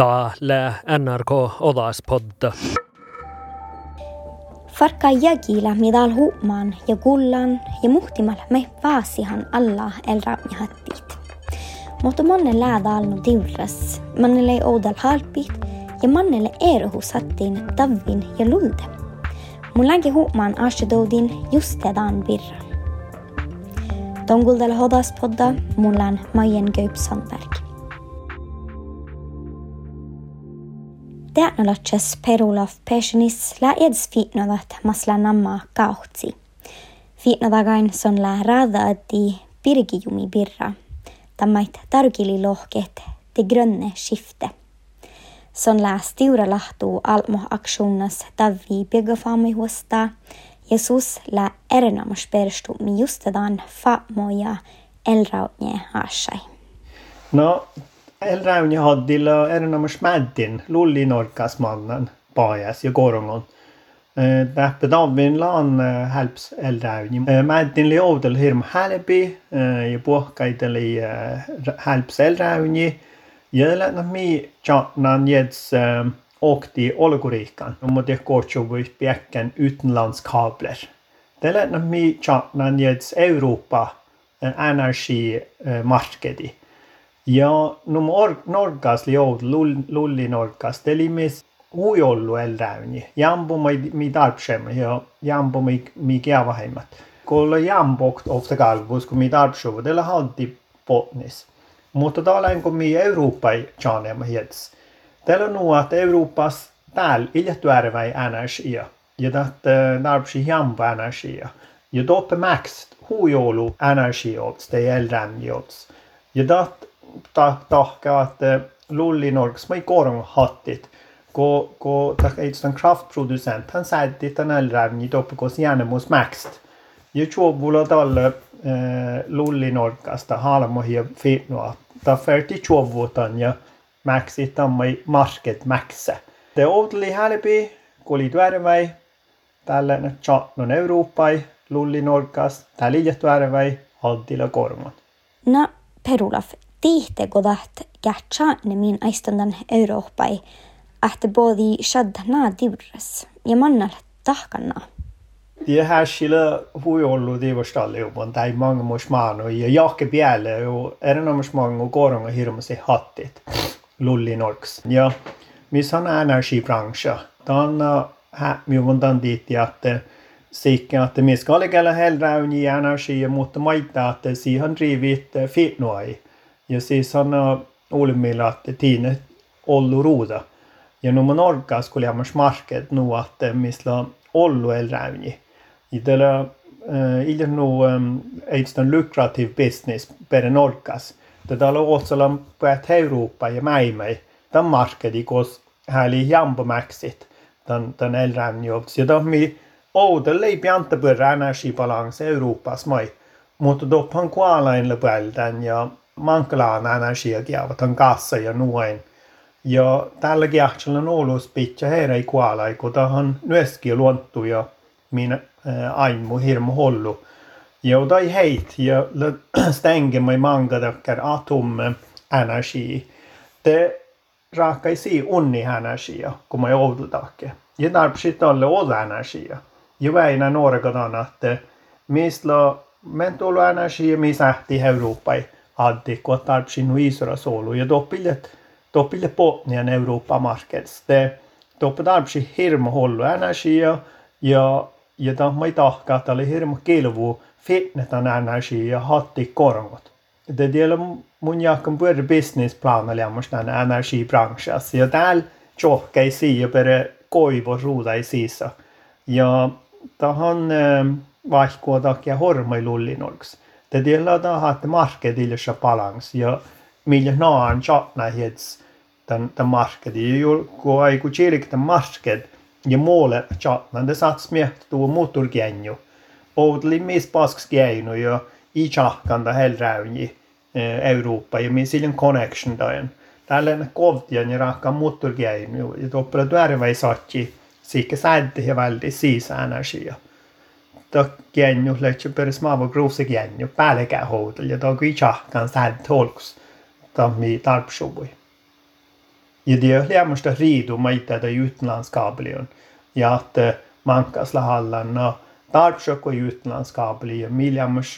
Täällä NRK Odaspodda. Farka jägillä midal huumaan ja kullan ja muhtimal me vaasihan alla el hattit. Mutta manne läädalnu diurras, mannelle ei oudal halpit ja mannelle erohus hattiin tavvin ja lulde. Mun länki huumaan asedoudin just tedan virran. Donguldal Hodaspodda, mulan Majen Gaup Sandberg. Teatnolotses Perulov Peshenis la eds fitnodat masla namma kauhtsi. Fitnodagain son la rada di birgijumi birra. Tammait targili lohket te grønne skifte. Son la stora lahtu almo aksjonas davi byggafami hosta. Jesus la ernamus perstu mi justedan fa moja elrautne asai. No, Elräuni haddilla erinomas mäddin lulli norkas mannen pajas ja korongon. Täppä tavin laan helps elräuni. Mäddin li oudel hirm hälbi ja puhkaideli helps elräuni. Ja lähtnä mi tjatnan mot det går så vi bjäcken utenlandskabler. Det lättna mi tjatnan jeds Europa energimarkedi. Ja num or, norgas li joud lull, lulli norgas, te li mis huijollu elräyni. Jambu mi, mi tarpsemme ja jambu mi, mi kiavahemmat. Kun jambokt ofta kalvus, kun mi tarpsuva, teillä halti potnis. Mutta täällä kun mi Euroopai tjaanema hiets. Teillä on nuo, että Euroopas täällä iljetty ärväi energia. Ja että tarpsi jambu energia. Ja doppe max huijollu energia, te elrämni Ja tahka, että Lullinorgs mai korong hattit. Ko ko tahka itsän kraftproducent han sätti tämän elrävni toppe kos järnemus mäkst. Ja chuovulla talle Lullinorgasta halmohia fitnoa. Ta färti chuovutan ja mäksi tammai market mäksä. Te outli hälpi, kuli tuärväi, tällä chatnon Euroopai, Lullinorgas, tällä tuärväi, haddilla korman. No, Perulaf, kähtsaanne min aistundan Euroopai, ahte bodi shadna diurres ja mannal tahkanna. Det här skulle huijollu tiivostalli jobban tai mange mos maano ja jahke piele ju erinomas mange koronga hirmasi hattit lulli norks. Ja mis on energibranche. Ta on hämjuvun tan diitti, että Sikke att me ska lägga hellre energi mutta maita att siihen rivit fitnoai. Ja siis on olemilla att tiine ollu ruuda. Ja nu man orkas skulle jag market nu att misla ollu elräuni. Itellä ille nu eitstan lukrativ business per en orkas. Tätä on otsalla päät Europa ja mäimäi. Tämän marketi, kos häli jampomäksit. Tämän, tämän elräuni jobs. Ja tämän mi ouda lei pianta börra energibalans Europas mai. Mutta doppan kualain lepältän ja mankalaan energiakiavat on kassa ja nuoin. Ja tällä kiahtsella on ollut pitkä heidän ei kuola, kun tähän myöskin luontu ja minä aimu hirmu hollu. Ja tai heit ja stänge mig manga dakkar atom energi. Det rakaisi unni energia, kun mä joudutakke. Ja tarvitsit olla olla energia. Ja väinä nuorekodan, että mistä mentolo energia, missä ähti Euroopai addi, kun tarvitsin nuisora solu. Ja doppillet, doppillet Botnian Europa markets. Det doppet tarvitsin hirmu hollu energia ja ja ta ma ei tahka, että oli hirmu kilvu fitnetan energia ja hatti korngot. Det gäller mun jakan både businessplan ja musta energibranschas. Ja täällä tjohkai siia per koivo ruuda ei siissa. Ja tahan vaihkoa takia hormai lullinolks. Det gäller att ha ett markedillisha balans ja millä naan chatna hets den den marked. Ju ko ai ku den marked ja måle chatna det sats miet tuo motorgenju. Oudli mis pasks geinu ja i chahkan da helräuni Europa ja mi silin connection daen. Tällä kovtian ja rahkan motorgenju ja toppela tuärväi satsi sikke ja väldi siis energia. Ta genju lähtsi päris maava kruusi genju päälekää houdel ja ta kui tšahkan säd tolks ta mi tarpsuvui. Ja det är lämmästä riidu maita da utlandskabelion. Ja att mankasla hallan och tarpsökko utlandskabeli ja millämmäs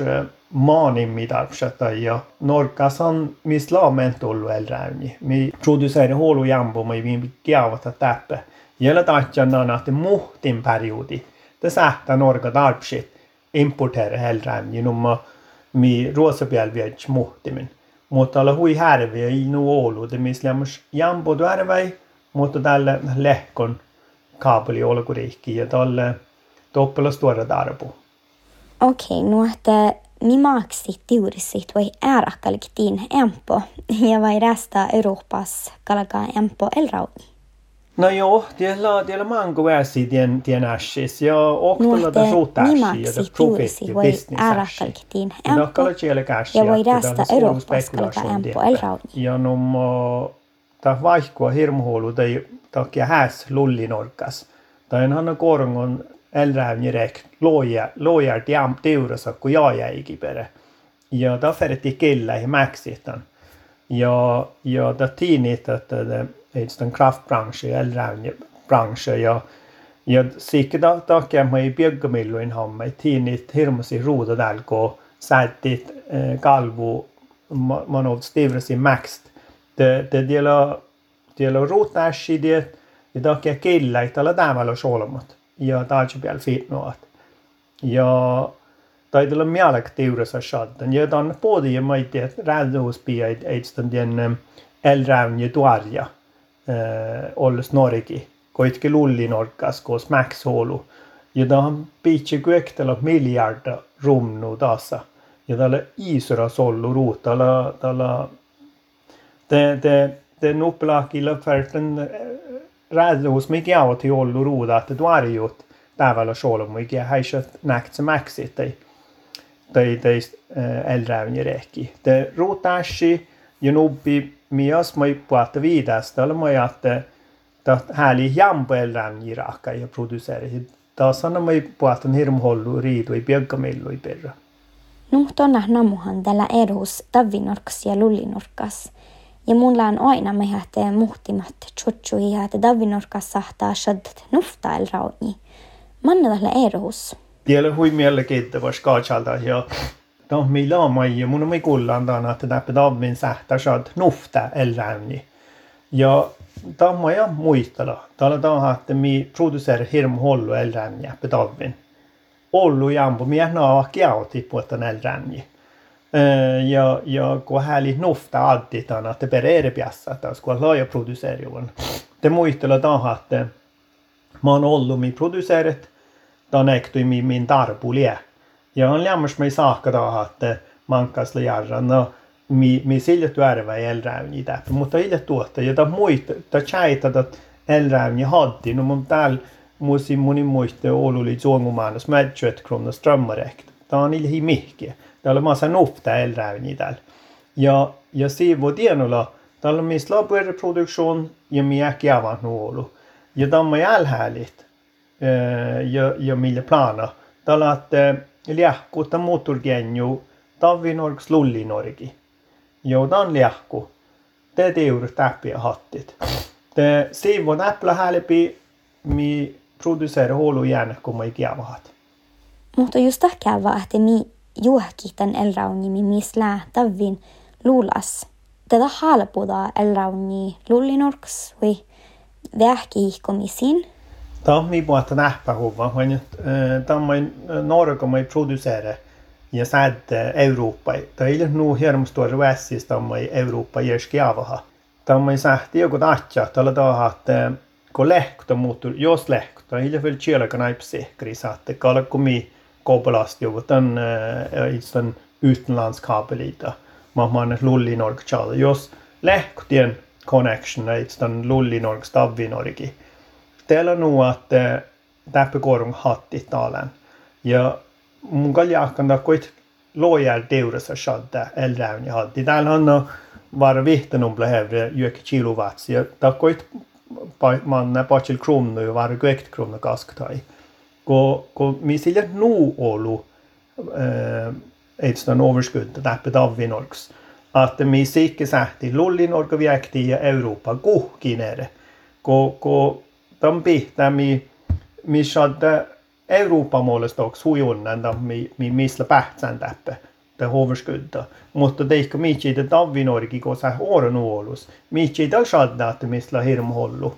maanimmi tarpsata ja norkas on mis laament ollut elräyni. Mi produceeri huolu jambo mai vi kiavata täppä. Jällä tahtjana nahti muhtin periodi. Det sähtä norka tarpsit importera elräyni numma mi ruosapielviedj muhtimin. Mutta olla hui härviä i nu olu, det mis lämmäs jambo duärväi, mutta tälle lehkon kaapeli olkuriikki ja tälle toppela stora darbu. Okei, okay, no että mi maaksit tiurisit vai äärakkaliktiin empo ja vai resta Euroopassa kalkaa empo elrauni. No joo, tiellä, tiellä manko väsi tien, tien ässis ja oktalla da suut ässi ja da profit ja business ässi. Ja dakkala tiellä käsi ja voi resta Euroopassa kalkaa empo elrauni. Ja nummo ta vaihkua hirmuhuolu tai takia häs lullinorkas. Tai hän korongon elrävnirek looja, loojar tiam teurassa kun jaajäikin perä. Ja ta färti kella i mäksitan. Ja, ja ta tiinit että den kraftbranschen, elrävnibranschen ja ja sikke da takia mai bjöggamilluin hamma tiinit hirmusi ruuda dalko sättit eh, kalvu manov stivrasi mäkst. Det det diela diela ruutäsi det ja takia kella itala tämällä solmat ja taitsi peal fitnoat. Ja taidella mielek tiurassa shaddan. Ja dan både ja mai det rädus bi eit eit den elrävnje tuarja. Eh, olles norgi. Koitke lulli norkas koos mäkshoolu. Ja ta on piitsi kuektella miljarda rumnu taassa. Ja tällä iisura sollu ruutalla tällä te te te nuppelakilla färten rädus mikä auti ollu ruuda että tuarjut tavalla solmu mikä häisä näktse mäksit tai tai tai elrävnje reki. Te ruutashi ja nubbi mias mai tällä mai että ta hääli jampo elrävnje raka ja produceri. Taas on mai puhata hirmu hollu riidu ei pieggamillu ei perra. Nuhtona namuhan tällä erus tavinorkas ja lullinorkas. Ja mulla on aina me hääte muhtimat tjotjui hääte davinorkas sahtaa shaddat nufta el rauni. Manna tällä erus. Tiedä hui mielenkiintoista skaatsalta ja no on ja mun on mai kullaan tänä että täppä davin sähtä shad nufta el rauni. Ja ma ja muistella. Täällä ta että mi producer hirm hollu el rauni på davin. Ollu jambo mi na kiauti på den el rauni. ja, ja kun hääli nufta additaan, että per eri piassa, että kun laaja produceerijuun. Te muistella tahan, että mä oon ollut mi produceerit, ta näktyi mi min tarpu lie. Ja on lämmäs saakka tahan, että mankas jarra, no mi, mi siljet värvä elräyni täppä, mutta ilje tuotta, ja ta muista, ta chaita, että elräyni haddi, no mun täällä musi munin muiste oluli suongumaanus mätsyöt kronna strömmarekt. Ta on ilhi mihkiä. Täällä on massa nufta elräyni täällä. Ja, ja siivu tienolla, täällä on missä lapueriproduktion ja miäkki avant nuolu. Ja tämä on jälhäälit ja, ja millä plana. Täällä on liähku, tämä motorgenju, tavinorks lullinorgi. On liähku. Te tiur täppiä hattit. Te siivu näppä häälipi, mi producerar hål järn kommer i kiavahat. Mutta just takia että mi juohkitan elrauni mislä tavin luulas. Tätä halpuda elrauni luulinorks vai vähki ihkomisin. Minun puolesta nähpähuva, vaan tämä on Norge mai producere ja sädde Eurooppa. Tämä ei ole nu hirmusti vässis tämä Eurooppa jerskiavaha. Tämä on sähti joku tatja, tällä tavalla, että kun lehkta muuttuu, jos lehkta, ei vielä kielä naipsihkri, että kalkumi koppelast ju den äh, den utenlandskabelita. Man man lulli norg. Jos lehtien connection är den lulli norg stavvi norgi. Att täppä korung hatti talen. Ja mun kaljakkan da koit lojar deurassa shadda elrävni hatti. Täällä on var vihten blehevre jöke kilowatts. Ja da koit man pachil kronor var guekt kronor kasktai kun, kun mi sille nu ollut äh, ett sådant överskudd, täppet av vinorks. että mi sikke sähti lulli norka viekti ja Eurooppa kuhkinere. Ko, ko tampi mi, mi shadda Euroopan muodosta också hujonnan mi, mi misla pähtsän täppä det hoverskudda. Mutta teikka miitsi te Davvinorgi kun sä åren nuolus. Miitsi te shadda että misla hirmhollu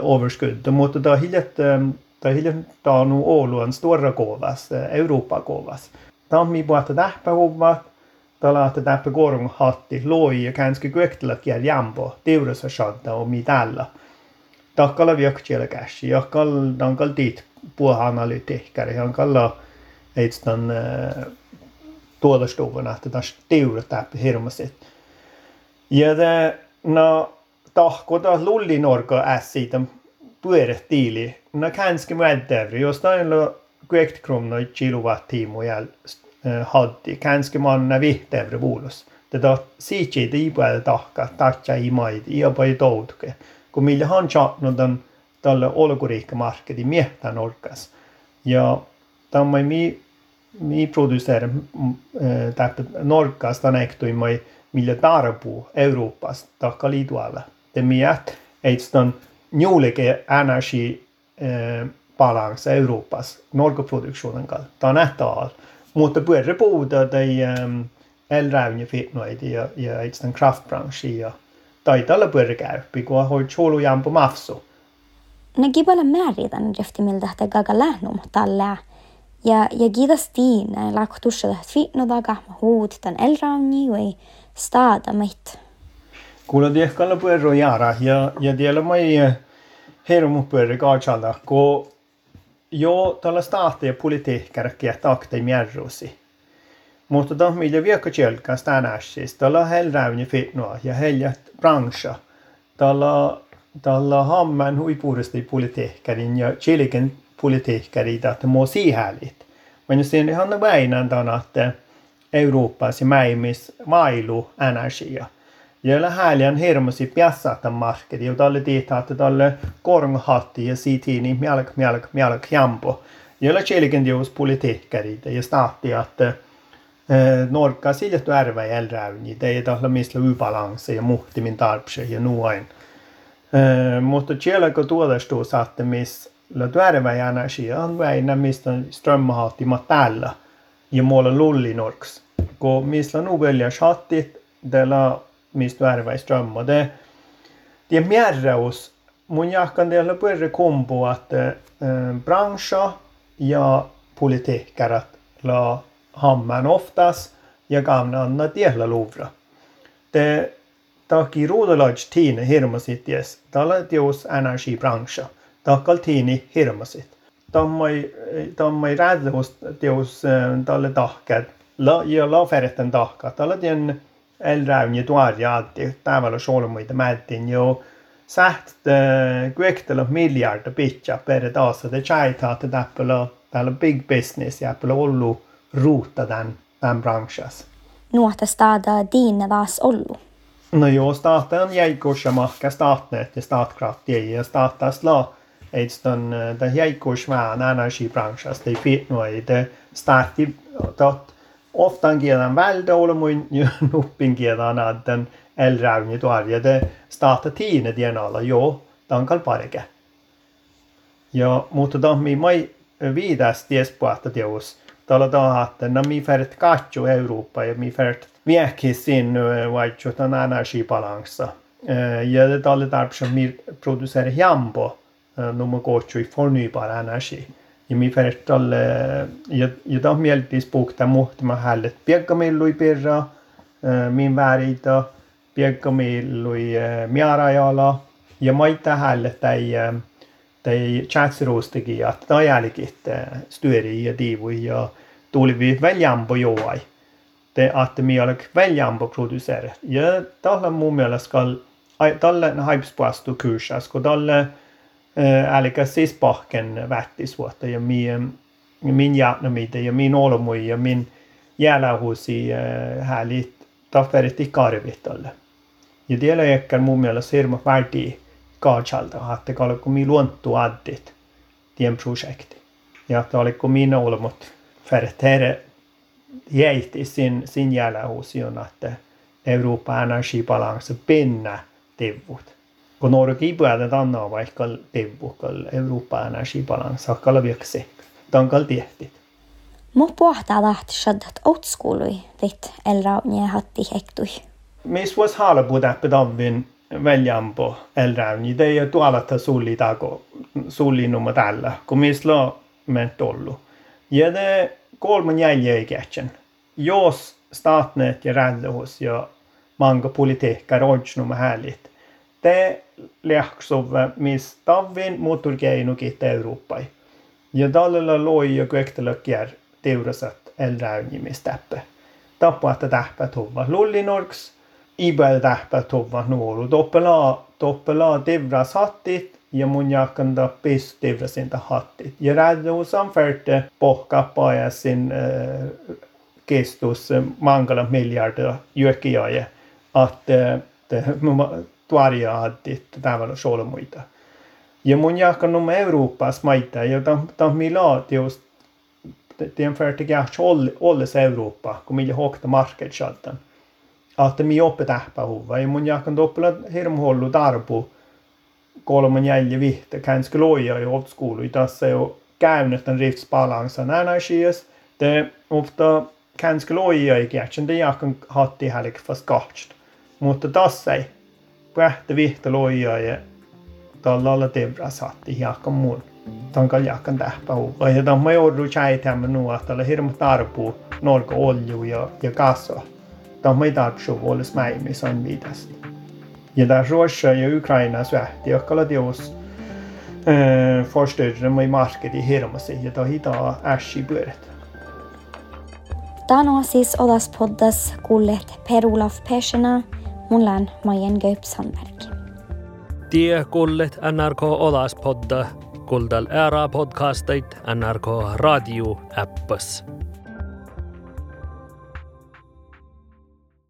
overskudda. Mutta ta hiljet ta hiljet ta nu oluan stora kovas, Europa kovas. Tammi puhata täppä huvat Tällä täppä korun hatti loi ja känski kyöktellä kiel jambo, tiurassa shadda och mitalla. Takkalla viöktiellä käsi, ja kall, dankal dit puuanalytikkari, han kalla eitstan tuotastuvan, että taas tiurat täppä hirmasit. Ja det, no, tahko taas lullinorka ässitä pyörätiili, no känski muädävri, jos tainlo 60 kronor kilowattimme haddi, känski manna vihtevre vuolos. Tätä siitsi tiipuolta tahka, tatja i maidi, ja pai toutke. Kun millä han chatnut on tälle olkuriikkamarkkedi miehtään orkas. Ja tämä mi, mi producerar täppä norkas tänäktui mai millä tarpuu Euroopassa takka liitualla. Det miet eitstan njulike energi balans Euroopassa norkaproduktionen kall. Tämä nähtäal. Mutta pyörä puhuta tai elräyni fitnoidi ja, ja eitstan kraftbranchi ja taitalla pyörä käyppi, kun hoi cholu jampo mafsu. Nagibala määritän jefti miltä te gaga lähnum tällä. Ja, ja kiitos tiin, laktussa fitno daga huut tän elrauni vai staada meit. Kuulla tiehkalla pyörä jara ja, ja tiellä mai hermu pyörä kaachalda, kun jo tällä staatia politiikkarkia taktei mierrusi. Mutta tämä millä viekka tjölkäs tänään siis, tällä helräyni fitnoa ja heljät branscha. Tällä tällä hamman huipuudesti politiikkarin ja chiliken politiikkarin, että mua sihälit. Men sen ihan väinän tämän, että Euroopassa mäimis mailu energia. Ja lähäljän hirmuisi piassata markkedi, ja tälle tietää, että tälle kornhatti ja siitä niin mjälk, mjälk, mjälk jampo. Ja la chiliken dius politiikkarit ja staatti, että Norka siljetty ärvä ja elräyni, det är tällä mistä ubalanse ja muhtimin tarpse ja nuoin. Mutta siellä kun tuotastuu saatte, missä tuärevä energia on väinä, mistä strömmahattima täällä ja muualla lullinorks. Kun missä nu väljer chattit, della mistä tuärevä strömmar. Det, det är märraus. Mun jahkan teillä pyörä kombo, että äh, branscha ja politiikkarat la hamman oftast ja gamla andra delar lovra. Det taki ruudalaج tiine hirmusit jes, tällä teos energibrancha, takal tiini hirmusit. Tammai, tammai räädlust teos tälle tahked, la, ja la fereten tahka, tällä tien elräyni tuarja alti, tavalla solmuita määtin jo säht kuektella miljarder pitcha per taasa, det chaita, että täppälä, täällä big business, ja täppälä ollu ruuta tämän, tämän branchas. Nuotta stada diine vaas ollu. No joo, staten jäikus mahka statnet ja statkraft ja statas la eitston det jäikus vähän energibranschas det fit noi det starti tot oftan kielän välde olla mun nuppin kielän adden elräuni tuarja det starta tiine dien alla jo tankal parike. Ja mutta tammi mai viidas ties puhta teos. Tala tahatte, na mi färt katju Eurooppa ja mi färt viekis sin vaikka tämän energibalanssa. Ja det alle därför som vi producerar jambo nummer kohtju i förnybar energi. Ja mi färt alle, ja, ja da mieltis puhta muhtama hället piekkamillui pirra, min vääritä, piekkamillui miarajala, ja maita hället ei tai chatsiruustegi, että tämä jälkeen styri ja diivui ja tuli vi väljambo joai te att mjölk väljambo producerar. Ja tällä mun mielestä skal tälle haipspuastu kursas, kun tälle älkä siis pahken vättis vuotta ja min, min jätnamita ja min olomui ja min jäälähusi härligt tafferit i karvit tälle. Ja tiellä ehkä mun mielestä hirma värdi että kun mi luontu addit tien projekti. Ja että oli kun minä olemot färtere jäiti sin, sin jällähusion, että Euroopa energibalanse pinna tivut. Kun Norge ei pidä anna vaikka tivukal Euroopa energibalans hakkalla vieksi. Tankal tehtit. Mu puhtaa tahti shaddat outskuului dit elraunje hatti hektui. Mis was hala puhuta pedavin väljampo elrauni. Det är tuolata sulli tago sulli numma tällä. Kun mis lo ment ollu. Ja det kolmen jäljä ikätsen. Jos statnet ja räddehus ja manga politiikka rojnuma härligt. Det lähksov mis tavin motorkeinukit Euroopai. Ja tällä loi ja kuektella kär teurasat elräynimistäppä. Tappuatta tähpä tuva lullinorks, ibel tähpä tuva nuoru. Doppela, doppela devras hattit ja mun jakanda pis devrasinta hattit. Ja räddehusam färte pohkappa ja sin äh, kestus mangala miljarder jyökijöjä, että tuoria hattit tavalla solmuita. Ja mun jakkan numma Euroopas maita, ja tam milaat just det är en färdig olles Europa, kun millä hokta market Että mi oppe tähpä huva. Ja mun jakan doppela hirmhollu tarpu kolman jäljä vihtä. Kanske loja i oldskulu. Tässä jo käynyt den riftsbalansen energias. Det ofta kanske loja i gärtsen. Det jakan hatti hälik fast gahtst. Mutta tässä ei. Pähtä vihtä loja ja tällä tevras hatti jakan mun. Tankal jakan tähpä huva. Ja tämän mä joudun chaitämään nuo, tällä hirmu tarpu norka olju ja, ja kassa. Tämä mä ei tarvitse vuolis mäimi son viidasta. Ja där Russia ja Ukraina svähti, oli teos äh, förstörde i market i hirmasi, ja ta hita ässi pyörät. Tano siis olas poddas kuulleet Per-Olaf Persena, mun län Majen Gaup Sandberg. Tie kullet NRK Olas podda kuldal ära podcastait NRK Radio appas.